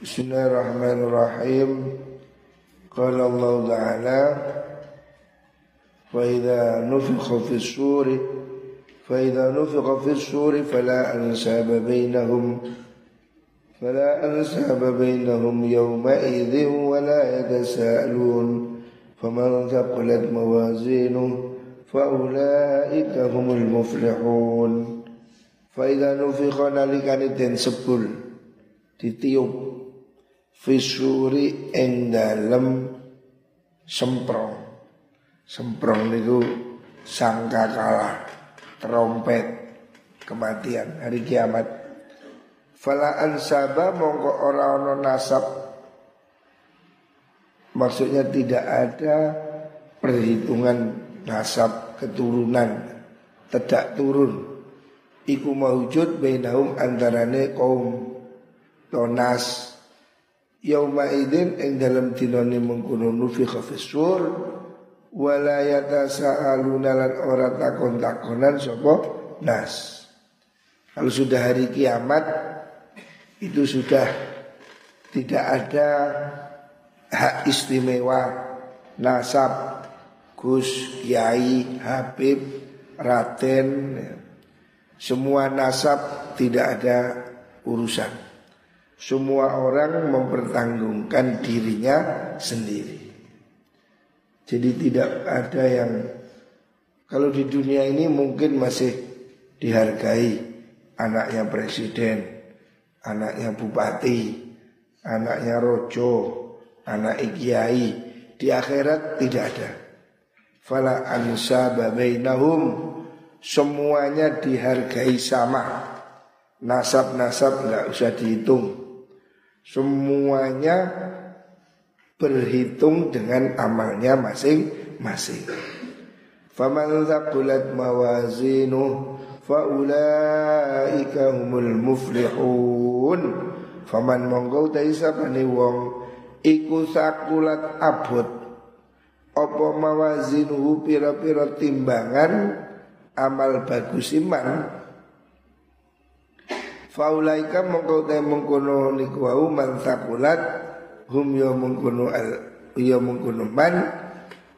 Bismillahirrahmanirrahim. Qala Allah Ta'ala Wa idza nufikha fi suri fa idza nufikha fi suri fala ansaba bainahum fala ansaba bainahum yawma idhim Wala la yatasaalun faman thaqulat mawazinuhu فأولئك muflihun المفلحون فإذا نفخ نالكان den sepul ditiup fisuri ing dalem semprong. Semprong niku sangka kalah, trompet kematian hari kiamat. Fala ansaba mongko ora ono nasab. Maksudnya tidak ada perhitungan nasab keturunan tidak turun iku maujud bainahum antarane kaum tonas yauma idin ing dalam dinane mengkono nufikha fisur wala yatasaaluna lan ora takon-takonan sapa nas. Kalau sudah hari kiamat itu sudah tidak ada hak istimewa nasab Gus, Kiai, Habib, Raden Semua nasab tidak ada urusan semua orang mempertanggungkan dirinya sendiri. Jadi tidak ada yang kalau di dunia ini mungkin masih dihargai anaknya presiden, anaknya bupati, anaknya rojo, anak kiai. Di akhirat tidak ada. Fala ansa babainahum semuanya dihargai sama. Nasab-nasab nggak usah dihitung Semuanya berhitung dengan amalnya masing-masing. Faman thaqulat mawazinu faulaika humul muflihun. Faman monggo ta sapane wong iku sakulat abot apa mawazinuhu pira-pira timbangan amal bagus iman Faulaika mongko te mengkono niku man sakulat hum ya mengkono al ya mengkono man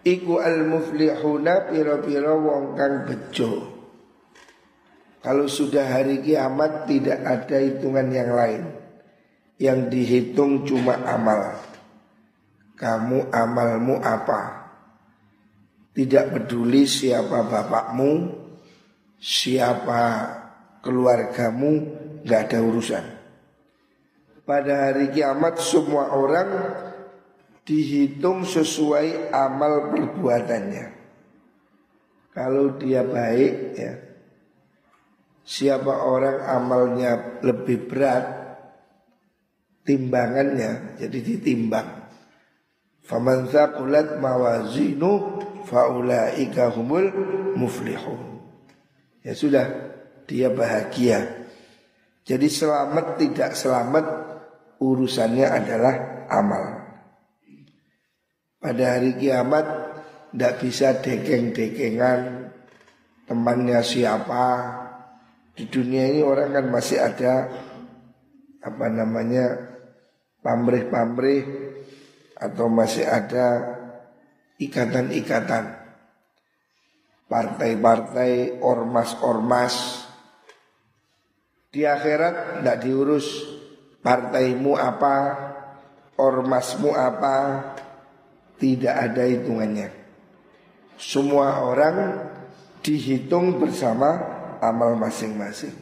iku al muflihuna pira-pira wong kang bejo. Kalau sudah hari kiamat tidak ada hitungan yang lain. Yang dihitung cuma amal. Kamu amalmu apa? Tidak peduli siapa bapakmu, siapa keluargamu, nggak ada urusan. Pada hari kiamat semua orang dihitung sesuai amal perbuatannya. Kalau dia baik ya, siapa orang amalnya lebih berat, timbangannya jadi ditimbang. Faman thaqulat mawazinu faulaika humul muflihun. Ya sudah, dia bahagia. Jadi selamat tidak selamat urusannya adalah amal. Pada hari kiamat tidak bisa dekeng-dekengan temannya siapa. Di dunia ini orang kan masih ada apa namanya pamrih-pamrih atau masih ada ikatan-ikatan partai-partai ormas-ormas di akhirat tidak diurus partaimu apa, ormasmu apa, tidak ada hitungannya. Semua orang dihitung bersama amal masing-masing.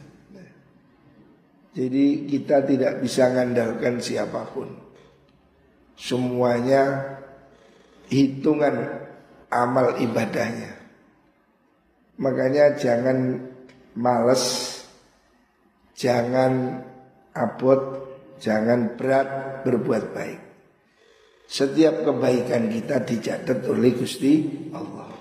Jadi kita tidak bisa mengandalkan siapa pun. Semuanya hitungan amal ibadahnya. Makanya jangan males Jangan abot, jangan berat berbuat baik. Setiap kebaikan kita dicatat oleh Gusti Allah.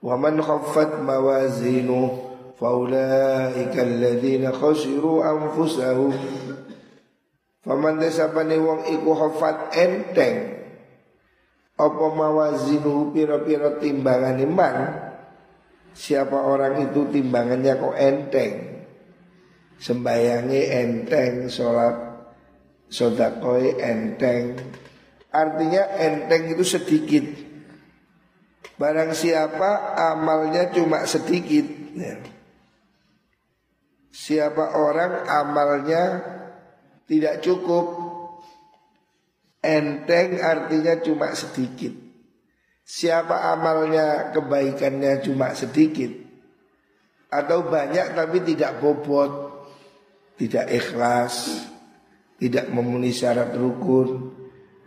Wa man khaffat mawazinu faulaika alladziina khasiru anfusahum. Faman desapane wong iku khaffat enteng apa mawazinu pira-pira timbangan iman Siapa orang itu timbangannya kok enteng sembayangi enteng, sholat Sodakoi enteng. Artinya enteng itu sedikit. Barang siapa amalnya cuma sedikit ya. Siapa orang amalnya tidak cukup Enteng artinya cuma sedikit. Siapa amalnya kebaikannya cuma sedikit. Atau banyak tapi tidak bobot Tidak ikhlas Tidak memenuhi syarat rukun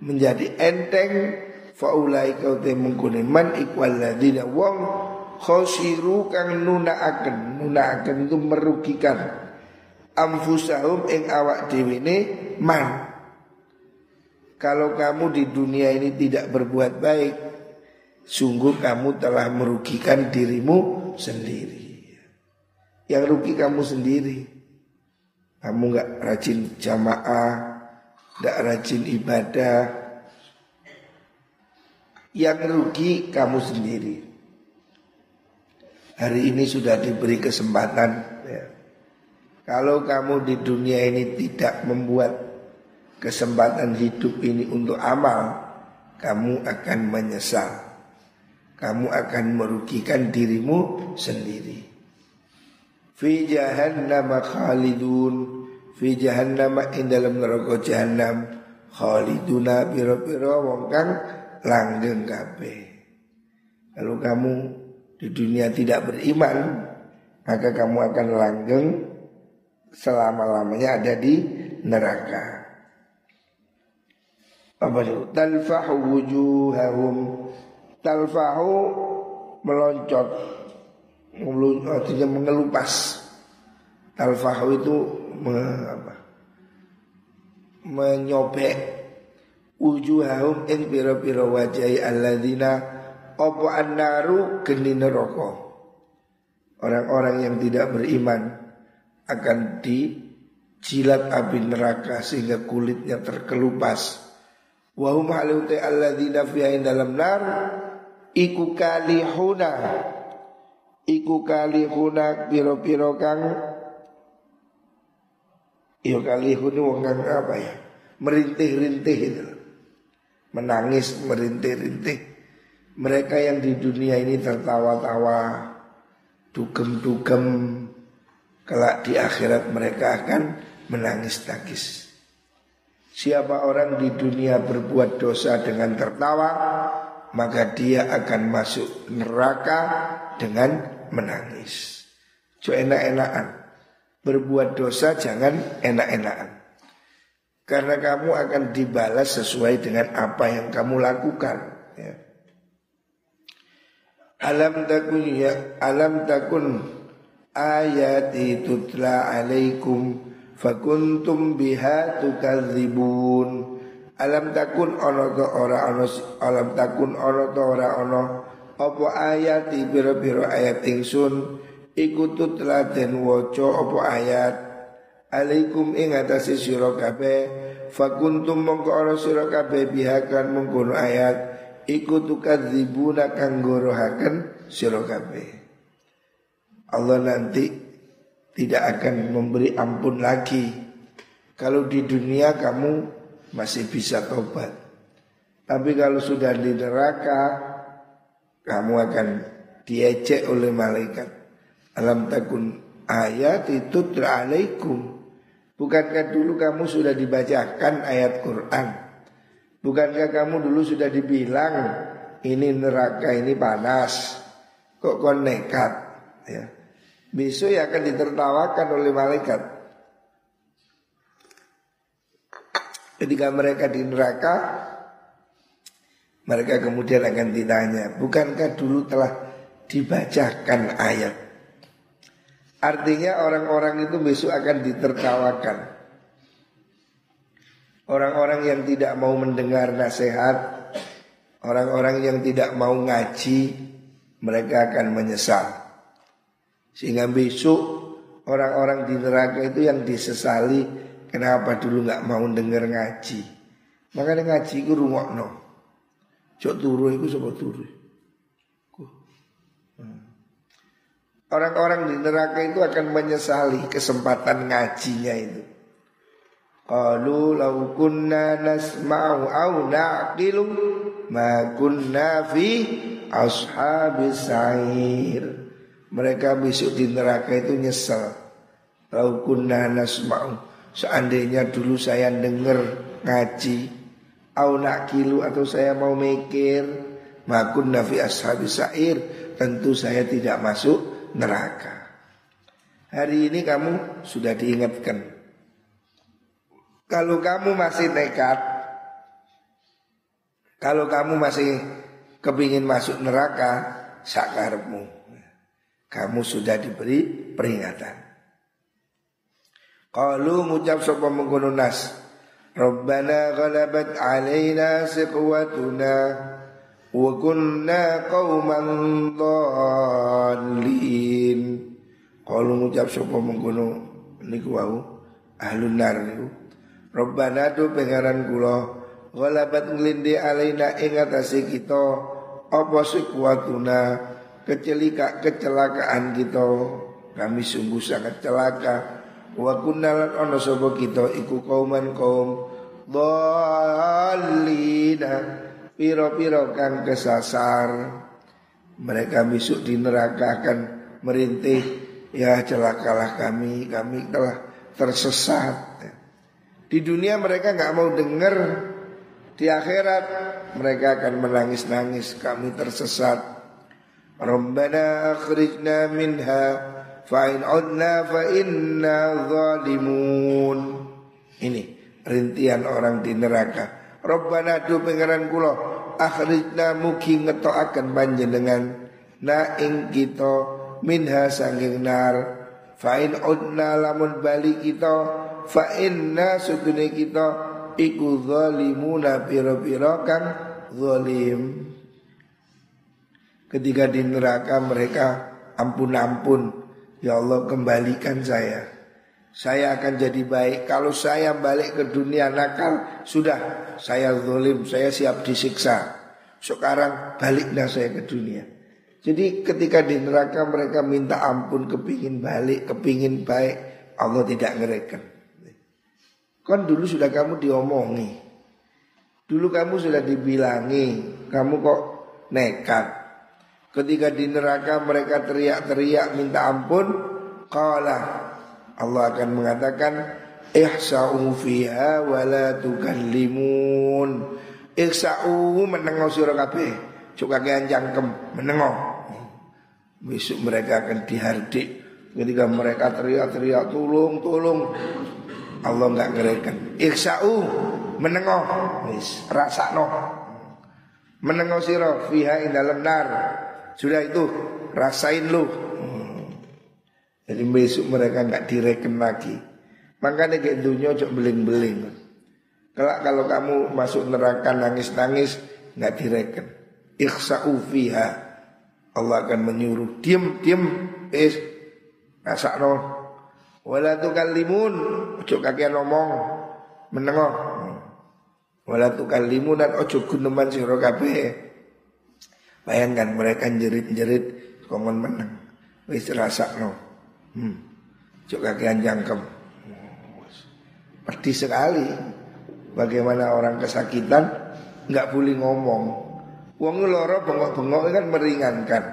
Menjadi enteng Faulai kau temungkuni man ikwal ladina wong khosiru kang nuna akan Nuna akan itu merugikan Amfusahum ing awak ini man. Kalau kamu di dunia ini tidak berbuat baik Sungguh kamu telah merugikan dirimu sendiri. Yang rugi kamu sendiri Kamu gak rajin jamaah Gak rajin ibadah Yang rugi kamu sendiri Hari ini sudah diberi kesempatan ya. Kalau kamu di dunia ini tidak membuat kesempatan hidup ini untuk amal Kamu akan menyesal kamu akan merugikan dirimu sendiri. Fi jahannam khalidun fi jahannam ing dalam neraka jahannam khaliduna pira-pira wong kang langgeng kabeh. Kalau kamu di dunia tidak beriman, maka kamu akan langgeng selama-lamanya ada di neraka. Apa itu? Talfahu wujuhahum talfahu meloncot artinya mengelupas. Talfahu itu me, apa, menyobek wujuhahum ing pira-pira wajahi alladzina apa annaru geni neraka. Orang-orang yang tidak beriman akan dijilat api neraka sehingga kulitnya terkelupas. Wahum halute alladzina fiha dalam nar iku kalihuna iku kalihuna piro-piro kang Iyo kalihuna wong kang apa ya merintih-rintih itu menangis merintih-rintih. Mereka yang di dunia ini tertawa-tawa dugem-dugem kelak di akhirat mereka akan menangis-tangis Siapa orang di dunia berbuat dosa dengan tertawa maka dia akan masuk neraka dengan menangis. Jo enak-enakan. Berbuat dosa jangan enak-enakan. Karena kamu akan dibalas sesuai dengan apa yang kamu lakukan. Ya. Alam takun ya alam takun ayati tutla alaikum fakuntum biha tukadzibun Alam takun ono to ora ono alam takun ono to ora ono apa ayat biro-biro ayat ingsun? Iku tutladen waca apa ayat? Alaikum ing atase sira kabeh. Fakuntum mongko ana sira bihakan mengkono ayat. Iku tukadzibuna kang gorohaken sira kabeh. Allah nanti tidak akan memberi ampun lagi. Kalau di dunia kamu masih bisa tobat. Tapi kalau sudah di neraka, kamu akan diejek oleh malaikat. Alam takun ayat itu teralaikum. Bukankah dulu kamu sudah dibacakan ayat Quran? Bukankah kamu dulu sudah dibilang ini neraka ini panas? Kok kau nekat? Ya. Besok ya akan ditertawakan oleh malaikat. Ketika mereka di neraka Mereka kemudian akan ditanya Bukankah dulu telah dibacakan ayat? Artinya orang-orang itu besok akan ditertawakan. Orang-orang yang tidak mau mendengar nasihat Orang-orang yang tidak mau ngaji Mereka akan menyesal. Sehingga besok orang-orang di neraka itu yang disesali Kenapa dulu nggak mau denger ngaji? Makanya ngaji itu rumah Cok turu itu sebut turu. Orang-orang di neraka itu akan menyesali kesempatan ngajinya itu. Qalu law kunna nasma'u aw na'qilu ma kunna fi ashabis sa'ir. Mereka besok di neraka itu nyesel. Lau kunna nasma'u. Seandainya dulu saya dengar ngaji, au nakilu atau saya mau mikir, makun nafi ashabis sa'ir, tentu saya tidak masuk neraka. Hari ini kamu sudah diingatkan. Kalau kamu masih nekat, kalau kamu masih kepingin masuk neraka, sakarmu kamu sudah diberi peringatan. Qalu ngucap sapa mengkono nas. Ghalabat alaina siqwatuna wa kunna qauman dhallin. Qalu ngucap sapa mengkono niku wau ahlun nar. Rabbana tu pengaran kula ghalabat nglindi alaina ing atase kita apa siqwatuna kecelika kecelakaan kita kami sungguh sangat celaka wa kunnalan ono sapa kita iku kauman kaum dhalina piro-piro kang kesasar. Mereka besok di neraka akan merintih ya celakalah kami kami telah tersesat. Di dunia mereka nggak mau dengar di akhirat mereka akan menangis-nangis kami tersesat. Rabbana akhrijna minha fa'in udna fa'inna zalimun. Ini rintian orang di neraka. Rabbana tu pengeran kula akhrijna mugi ngetokaken panjenengan na ing kita minha sanging nar fa'in udna lamun bali kita fa'inna sudune kita iku zalimuna pira-pira kang zalim. Ketika di neraka mereka ampun-ampun Ya Allah kembalikan saya. Saya akan jadi baik. Kalau saya balik ke dunia nakal Sudah. Saya zolim Saya siap disiksa. Sekarang baliklah saya ke dunia. Jadi ketika di neraka mereka minta ampun Kepingin balik, kepingin baik Allah tidak ngereken. Kan dulu sudah kamu diomongi. Dulu kamu sudah dibilangi Kamu kok nekat Ketika di neraka mereka teriak-teriak minta ampun, qala Allah akan mengatakan ihsa'u fiha wa la tukallimun. Ihsa'u menengok sira kabeh. Cuk kakean jangkem menengok. Besok mereka akan dihardik ketika mereka teriak-teriak tolong tolong Allah enggak ngereken. Ihsa'u menengok wis rasakno. Menengok sira fiha ing dalam nar sudah itu rasain lu. Hmm. Jadi besok mereka nggak direken lagi. Makanya kayak dunia cok beling-beling. Kalau kalau kamu masuk neraka nangis-nangis nggak direken. Ikhsa'u fiha. Allah akan menyuruh diam diam es no. Wala tukallimun ojo kakian ngomong menengok. Wala tukallimun dan ojo guneman sira. Bayangkan mereka jerit-jerit kongon menang. Wis rasa no. Hmm. Cuk kakian jangkem. Pedih sekali. Bagaimana orang kesakitan nggak boleh ngomong. Wong loro bengok-bengok kan meringankan.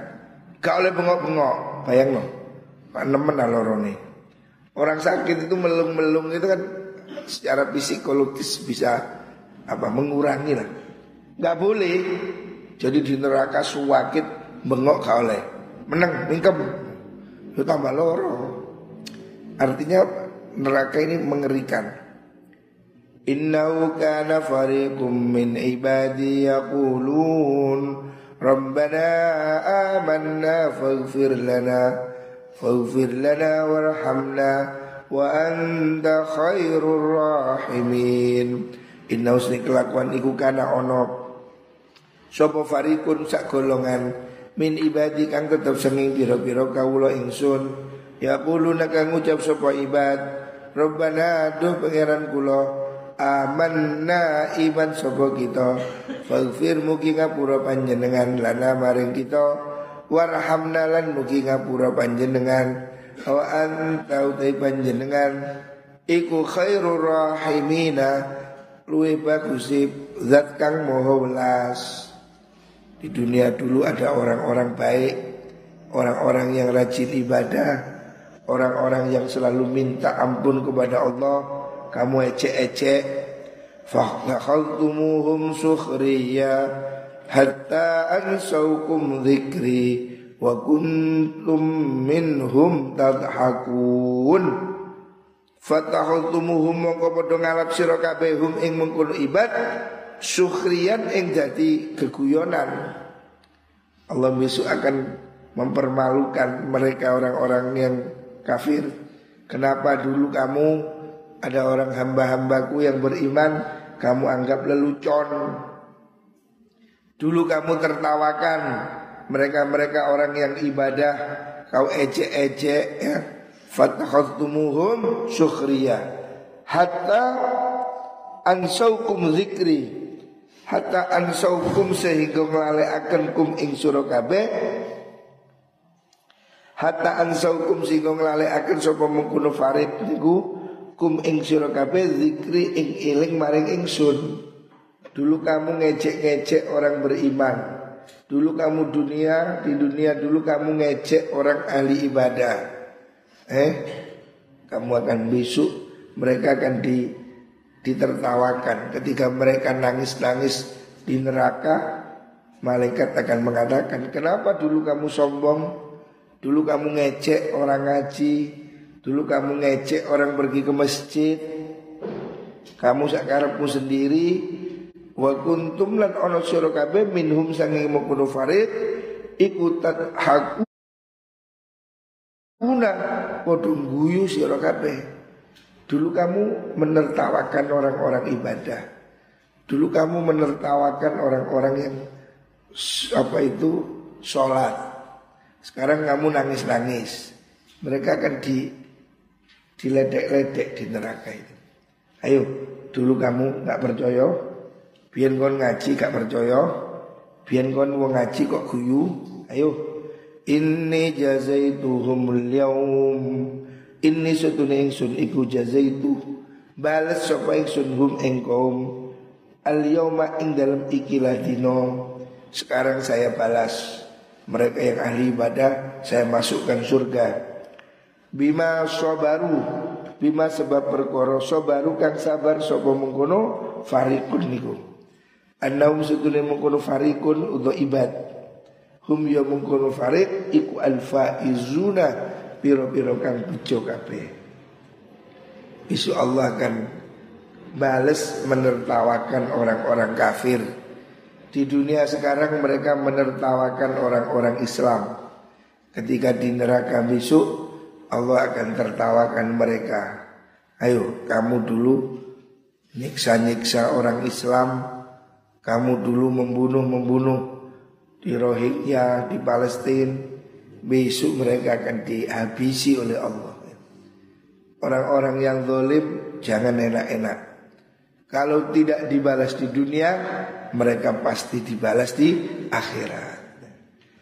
Gak oleh bengok-bengok. Bayang no. Pak nemen loro nih. Orang sakit itu melung-melung itu kan secara psikologis bisa apa mengurangi lah. Gak boleh jadi di neraka suwakit bengok kau oleh. Menang, mingkem. Itu tambah loro. Artinya neraka ini mengerikan. Innahu kana fariqum min ibadi yaqulun Rabbana amanna faghfir lana faghfir lana warhamna wa anta khairur rahimin Inna usni kelakuan iku kana Sopo farikun sak golongan min ibadi kang tetep senging piro-piro kawula ingsun. Ya kulo kang ngucap sopo ibad Rabbana duh pangeran kula amanna iman sopo kita. Faghfir mugi ngapura panjenengan lana maring kita. Warhamna lan mugi ngapura panjenengan. Wa anta utai panjenengan iku khairur rahimina. Luwe bagus zat kang moho welas di dunia dulu ada orang-orang baik orang-orang yang rajin ibadah orang-orang yang selalu minta ampun kepada Allah. Kamu ecek-ecek fakhaltumuhum sukhriya hatta ansaukum dzikri wa kuntum minhum tadhakun. Fatahultumuhum mongko padha ngalap sira kabeh hum ing mengkono ibad syukrian ing dadi keguyonan. Allah besok akan mempermalukan mereka orang-orang yang kafir. Kenapa dulu kamu ada orang hamba-hambaku yang beriman kamu anggap lelucon. Dulu kamu tertawakan mereka-mereka orang yang ibadah kau ejek-ejek ya fatakhadtumuhum sukhriya hatta ansaukum zikri hatta ansaukum sehingga akan kum ing sura kabeh hatta ansaukum sehingga akan sapa mengkono farid niku kum ing sira kabeh zikri ing eling maring ingsun. Dulu kamu ngecek-ngecek orang beriman. Dulu kamu dunia di dunia dulu kamu ngecek orang ahli ibadah. Eh kamu akan besok mereka akan di ditertawakan. Ketika mereka nangis-nangis di neraka malaikat akan mengatakan kenapa dulu kamu sombong? Dulu kamu ngecek orang ngaji? Dulu kamu ngecek orang pergi ke masjid? Kamu sakarepmu sendiri? Wa kuntum lan ono sira kabeh minhum sanging mukunu farid ikutat haku Una podo guyu sira. Dulu kamu menertawakan orang-orang ibadah. Dulu kamu menertawakan orang-orang yang apa itu sholat. Sekarang kamu nangis-nangis. Mereka akan di diledek-ledek di neraka itu. Ayo, dulu kamu nggak percaya, biar kon ngaji gak percaya, biar kon wong ngaji kok guyu. Ayo, Inni jazaituhum yaum Inni sutune ingsun iku jazaitu. Balas sapa ingsun hum ing kaum. Al yauma ing dalam ikilah dino Sekarang saya balas. Mereka yang ahli ibadah Saya masukkan surga. Bima sobaru. Bima sebab perkara sobaru kang sabar Sopo mengkono farikun niku. Anaum sutune mengkono farikun Untuk ibad. Hum ya mungkono farid iku alfaizuna piro-piro kang bejo kabeh. Isu Allah akan bales menertawakan orang-orang kafir. Di dunia sekarang mereka menertawakan orang-orang Islam. Ketika di neraka besok Allah akan tertawakan mereka. Ayo kamu dulu nyiksa-nyiksa orang Islam. Kamu dulu membunuh-membunuh di Rohingya, di Palestina, besok mereka akan dihabisi oleh Allah. Orang-orang yang zalim jangan enak-enak. Kalau tidak dibalas di dunia, mereka pasti dibalas di akhirat.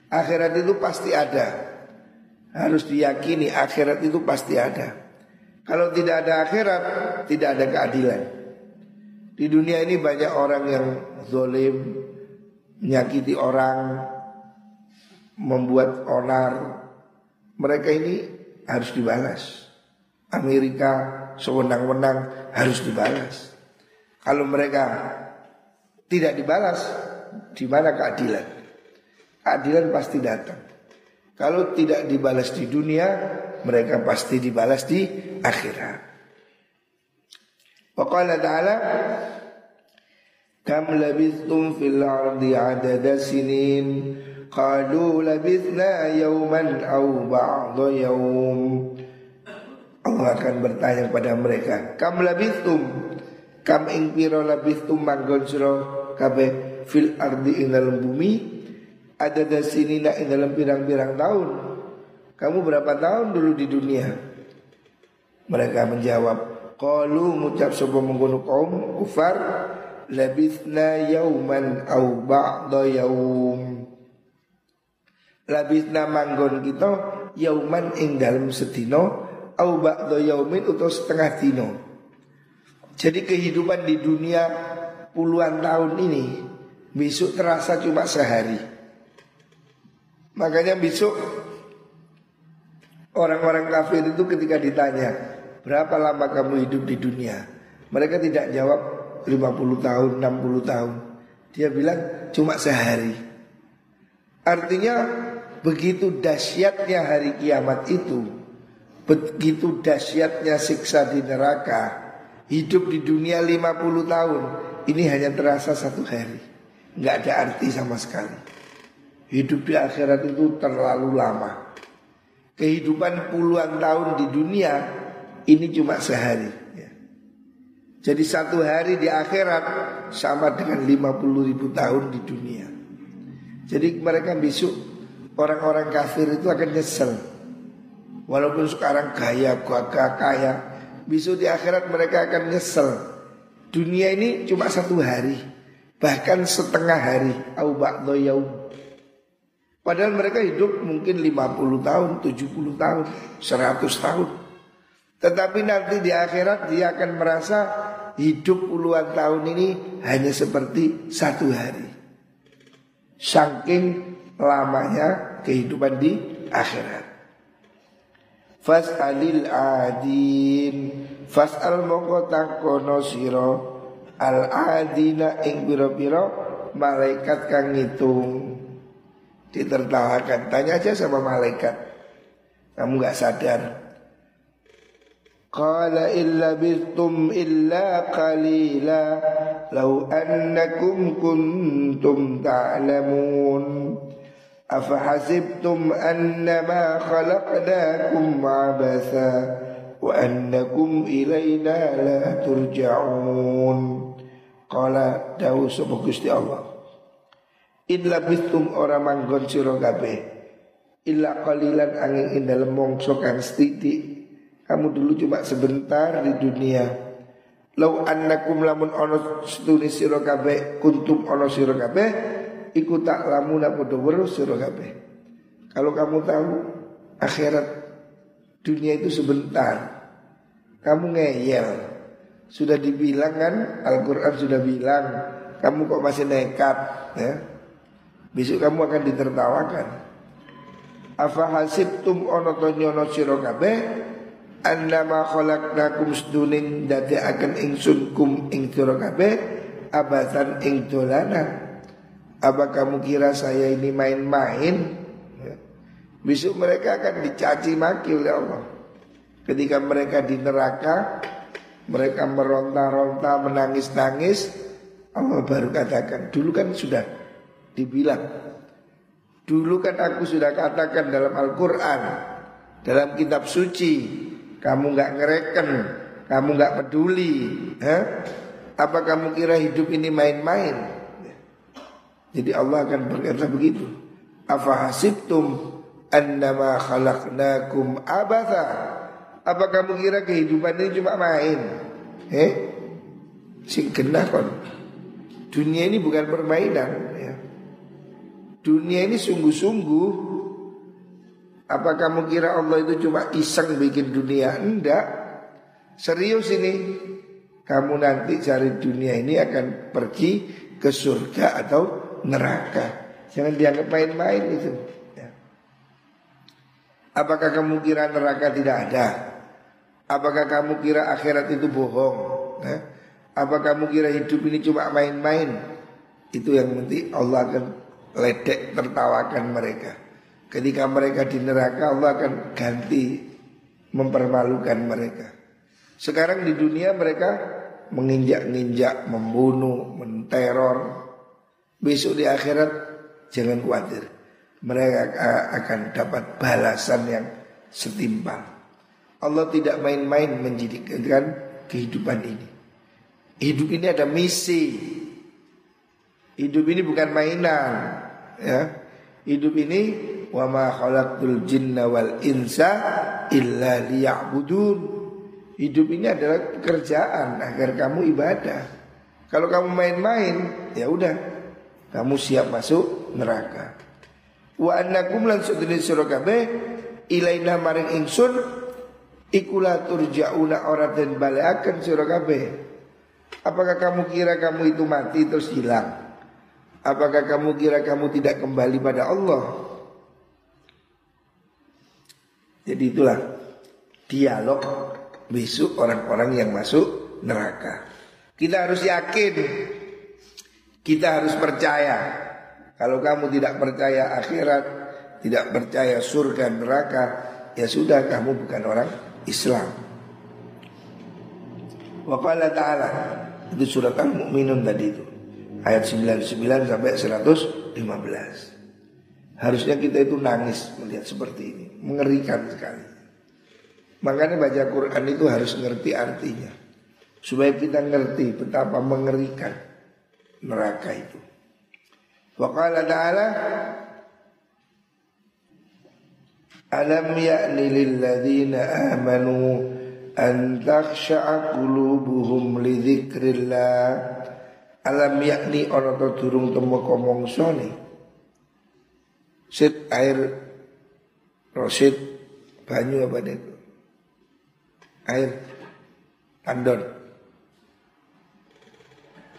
Akhirat itu pasti ada. Harus diyakini akhirat itu pasti ada. Kalau tidak ada akhirat, tidak ada keadilan. Di dunia ini banyak orang yang zolim, menyakiti orang, membuat onar. Mereka ini harus dibalas. Amerika sewenang-wenang harus dibalas. Kalau mereka tidak dibalas, di mana keadilan? Keadilan pasti datang. Kalau tidak dibalas di dunia, mereka pasti dibalas di akhirat. Waqala ta'ala Kam labithtum fil ardi adada sinin Qalu labithna yawman aw ba'da yawm Allah akan bertanya kepada mereka Kam labithtum Kam ing piro labithtum manggon siro Kabe fil ardi ing dalam bumi? Adada sinina ing dalam pirang-pirang tahun? Kamu berapa tahun dulu di dunia? Mereka menjawab Qalu ngucap sebuah menggunung kaum kufar labithna yauman au ba'da yaum labithna manggon kita yauman ing dalem sedina au ba'da yaumin utawa setengah dina Jadi kehidupan di dunia puluhan tahun ini besok terasa cuma sehari. Makanya besok orang-orang kafir itu ketika ditanya berapa lama kamu hidup di dunia, mereka tidak jawab 50 tahun, 60 tahun. Dia bilang cuma sehari. Artinya begitu dahsyatnya hari kiamat itu, begitu dahsyatnya siksa di neraka, Hidup di dunia 50 tahun Ini hanya terasa satu hari. Nggak ada arti sama sekali. Hidup di akhirat itu terlalu lama. Kehidupan puluhan tahun di dunia Ini cuma sehari ya. Jadi satu hari di akhirat Sama dengan 50 ribu tahun di dunia. Jadi mereka besok Orang-orang kafir itu akan nyesel. Walaupun sekarang gaya, gagah, kaya Besok di akhirat mereka akan nyesel. Dunia ini cuma satu hari Bahkan setengah hari. Au Padahal mereka hidup mungkin 50 tahun, 70 tahun, 100 tahun. Tetapi nanti di akhirat dia akan merasa Hidup puluhan tahun ini hanya seperti satu hari. Saking lamanya kehidupan di akhirat. Fas'alil adin Fas'al mongko takono siro Al adina ing biro-biro Malaikat kang ngitung. Ditertawakan. Tanya aja sama malaikat. Kamu gak sadar. Qala illa bistum illa qalila Lau annakum kuntum ta'lamun أفحسبتم أنما خلقناكم عبثا وأنكم إلينا لا ترجعون قال dawu sapa Gusti Allah Illa bistum ora manggon sira kabeh illa qalilan angin ing dalem mongso kang sithik kamu dulu cuma sebentar di dunia Lau annakum lamun ono stuni sira kabeh kuntum ono sira kabeh iku tak lamuna podo weruh sira. Kalau kamu tahu akhirat dunia itu sebentar. Kamu ngeyel. Sudah dibilang kan Al-Qur'an sudah bilang kamu kok masih nekat ya. Besok kamu akan ditertawakan. Afa hasibtum ono to nyono sira kabeh annama khalaqnakum sedunin dadi akan ingsun kum ing sira abatan ing dolanan apa kamu kira saya ini main-main? Ya. Besok mereka akan dicaci maki oleh Allah. Ketika mereka di neraka, mereka meronta-ronta, menangis-nangis, Allah baru katakan, dulu kan sudah dibilang. Dulu kan aku sudah katakan dalam Al-Quran, dalam kitab suci, kamu nggak ngereken, kamu nggak peduli. Eh? Apa kamu kira hidup ini main-main? Jadi Allah akan berkata begitu. Afa hasibtum annama khalaqnakum abatha. Apa kamu kira kehidupan ini cuma main? Eh? Sing kena kon. Dunia ini bukan permainan ya. Dunia ini sungguh-sungguh Apa kamu kira Allah itu cuma iseng bikin dunia? Enggak Serius ini Kamu nanti cari dunia ini akan pergi ke surga atau neraka. Jangan dianggap main-main itu. Ya. Apakah kamu kira neraka tidak ada? Apakah kamu kira akhirat itu bohong? Ya. Apa kamu kira hidup ini cuma main-main? Itu yang penting Allah akan ledek tertawakan mereka. Ketika mereka di neraka Allah akan ganti mempermalukan mereka. Sekarang di dunia mereka menginjak-injak, membunuh, menteror, Besok di akhirat jangan khawatir. Mereka akan dapat balasan yang setimpal. Allah tidak main-main menjadikan kehidupan ini. Hidup ini ada misi. Hidup ini bukan mainan, ya. Hidup ini wa ma khalaqtul jinna wal insa illa liya'budun. Hidup ini adalah pekerjaan agar kamu ibadah. Kalau kamu main-main, ya udah kamu siap masuk neraka. Wa annakum lan sudune sira kabeh ilaina maring ingsun ikulah turjauna ora den baleaken sira kabeh. Apakah kamu kira kamu itu mati terus hilang? Apakah kamu kira kamu tidak kembali pada Allah? Jadi itulah dialog besok orang-orang yang masuk neraka. Kita harus yakin, kita harus percaya. Kalau kamu tidak percaya akhirat, tidak percaya surga neraka, ya sudah kamu bukan orang Islam. Wa ta'ala itu surat Al-Mu'minun tadi itu. Ayat 99 sampai 115. Harusnya kita itu nangis melihat seperti ini. Mengerikan sekali. Makanya baca Quran itu harus ngerti artinya. Supaya kita ngerti betapa mengerikan neraka itu. Wa qala ta'ala Alam ya'ni lil ladzina amanu an takhsha'a qulubuhum li dzikrillah alam yakni ana to durung temeka mongsone sit air rosit banyu apa itu air tandon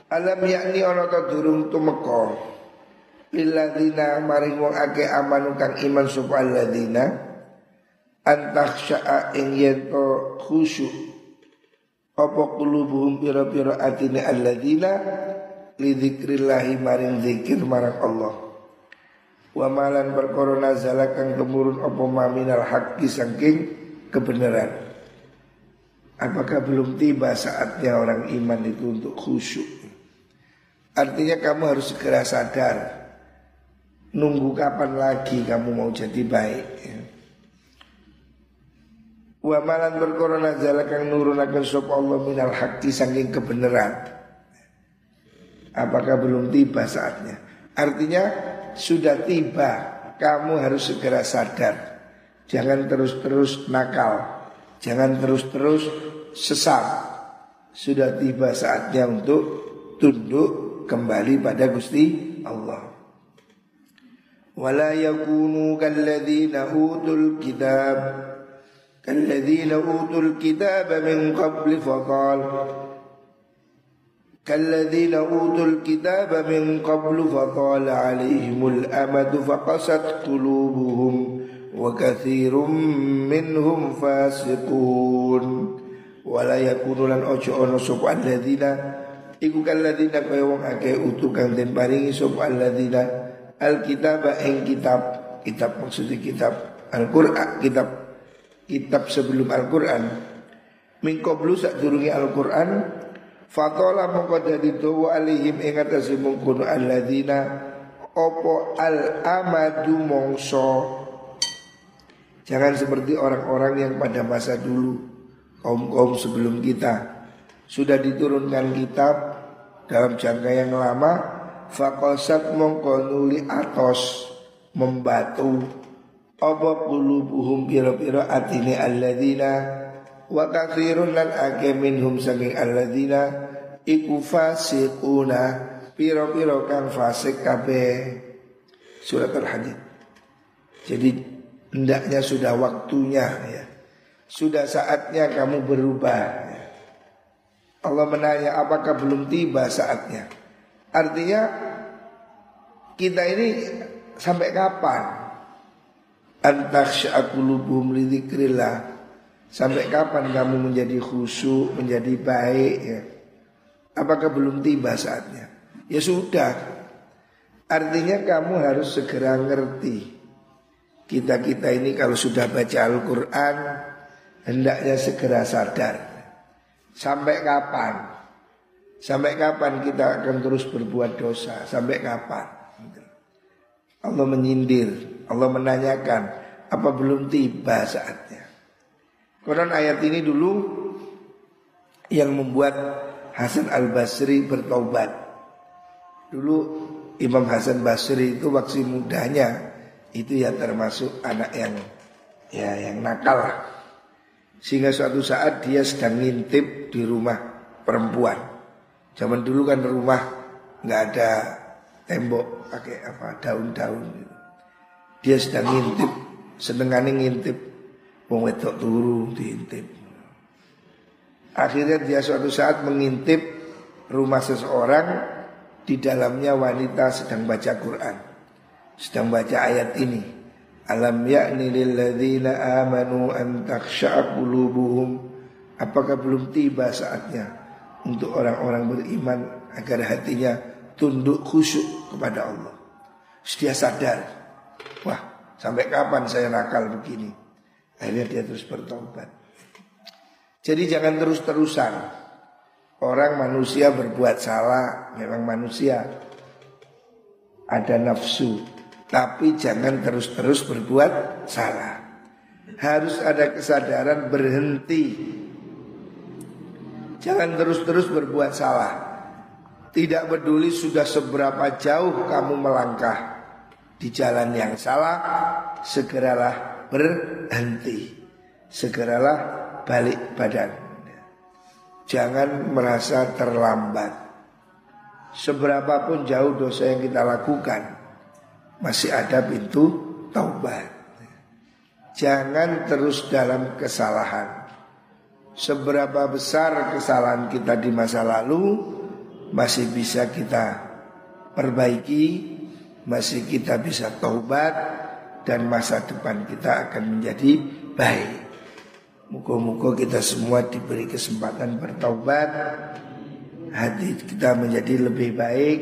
alam yakni ana to durung tumeka. Lilladzina maring wong akeh amanu kang iman sapa alladzina. Antakhsya'a ing yento khusyuk. Apa qulubuhum pira-pira atine alladzina? Li dzikrillahi maring zikir marang Allah. Wa malan perkara nazala kang kemurun apa maminal haqqi saking kebenaran. Apakah belum tiba saatnya orang iman itu untuk khusyuk Artinya kamu harus segera sadar Nunggu kapan lagi kamu mau jadi baik ya. Wa malan perkara nazala kang nurunaken sapa Allah minal haqqi saking kebenaran. Apakah belum tiba saatnya? Artinya sudah tiba, kamu harus segera sadar. Jangan terus-terus nakal, jangan terus-terus sesat. Sudah tiba saatnya untuk tunduk kembali pada Gusti Allah. Wala yakunu kalladzina utul kitab كالذين أوتوا الكتاب من قبل فقال كالذين أوتوا الكتاب من قبل فطال عليهم الأمد فقست قلوبهم وكثير منهم فاسقون ولا يكون لن أجو أنو سبع الذين Iku kalladina kaya wong akeh utu kang den paringi sapa alladzina alkitab ing kitab. Kitab maksudnya kitab Al-Qur'an kitab kitab sebelum Al-Quran. Mingkoblu sak durungi Al-Quran Fatola mongko dadi dawa alihim ingat atase alladzina opo al-amadu mongso? Jangan seperti orang-orang yang pada masa dulu Kaum-kaum sebelum kita Sudah diturunkan kitab Dalam jangka yang lama Fakosat mongko nuli atos Membatu apa qulubuhum pira-pira atine alladzina wa katsirun lan ake minhum saking alladzina iku fasiquna pira-pira kang fasik kabeh surat al-hadid jadi hendaknya sudah waktunya ya sudah saatnya kamu berubah. Allah menanya apakah belum tiba saatnya artinya kita ini sampai kapan Antaksya qulubuhum lidzikrillah. Sampai kapan kamu menjadi khusyuk, menjadi baik ya? Apakah belum tiba saatnya? Ya sudah. Artinya kamu harus segera ngerti. Kita-kita ini kalau sudah baca Al-Qur'an hendaknya segera sadar. Sampai kapan? Sampai kapan kita akan terus berbuat dosa? Sampai kapan? Allah menyindir Allah menanyakan apa belum tiba saatnya. Konon ayat ini dulu yang membuat Hasan Al Basri bertobat. Dulu Imam Hasan Basri itu waktu mudanya itu ya termasuk anak yang ya yang nakal lah. Sehingga suatu saat dia sedang ngintip di rumah perempuan. Zaman dulu kan rumah nggak ada tembok pakai apa daun-daun gitu. Dia sedang ngintip, senengane ngintip. Wong wedok turu diintip. Akhirnya dia suatu saat mengintip rumah seseorang di dalamnya wanita sedang baca Quran, sedang baca ayat ini. Alam yakni lilladzina amanu an takhsha'a qulubuhum. Apakah belum tiba saatnya untuk orang-orang beriman agar hatinya tunduk khusyuk kepada Allah. Dia sadar, wah sampai kapan saya nakal begini? Akhirnya dia terus bertobat. Jadi jangan terus-terusan. Orang manusia berbuat salah, memang manusia ada nafsu, tapi jangan terus-terus berbuat salah. Harus ada kesadaran berhenti. Jangan terus-terus berbuat salah. Tidak peduli sudah seberapa jauh kamu melangkah di jalan yang salah, segeralah berhenti. Segeralah balik badan. Jangan merasa terlambat. Seberapapun jauh dosa yang kita lakukan, masih ada pintu taubat. Jangan terus dalam kesalahan. Seberapa besar kesalahan kita di masa lalu, masih bisa kita perbaiki, masih kita bisa taubat, dan masa depan kita akan menjadi baik. Muka-muka kita semua diberi kesempatan bertaubat Hati kita menjadi lebih baik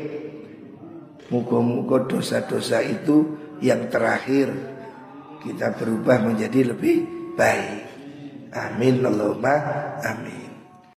Muka-muka dosa-dosa itu yang terakhir Kita berubah menjadi lebih baik. Amin Allahumma amin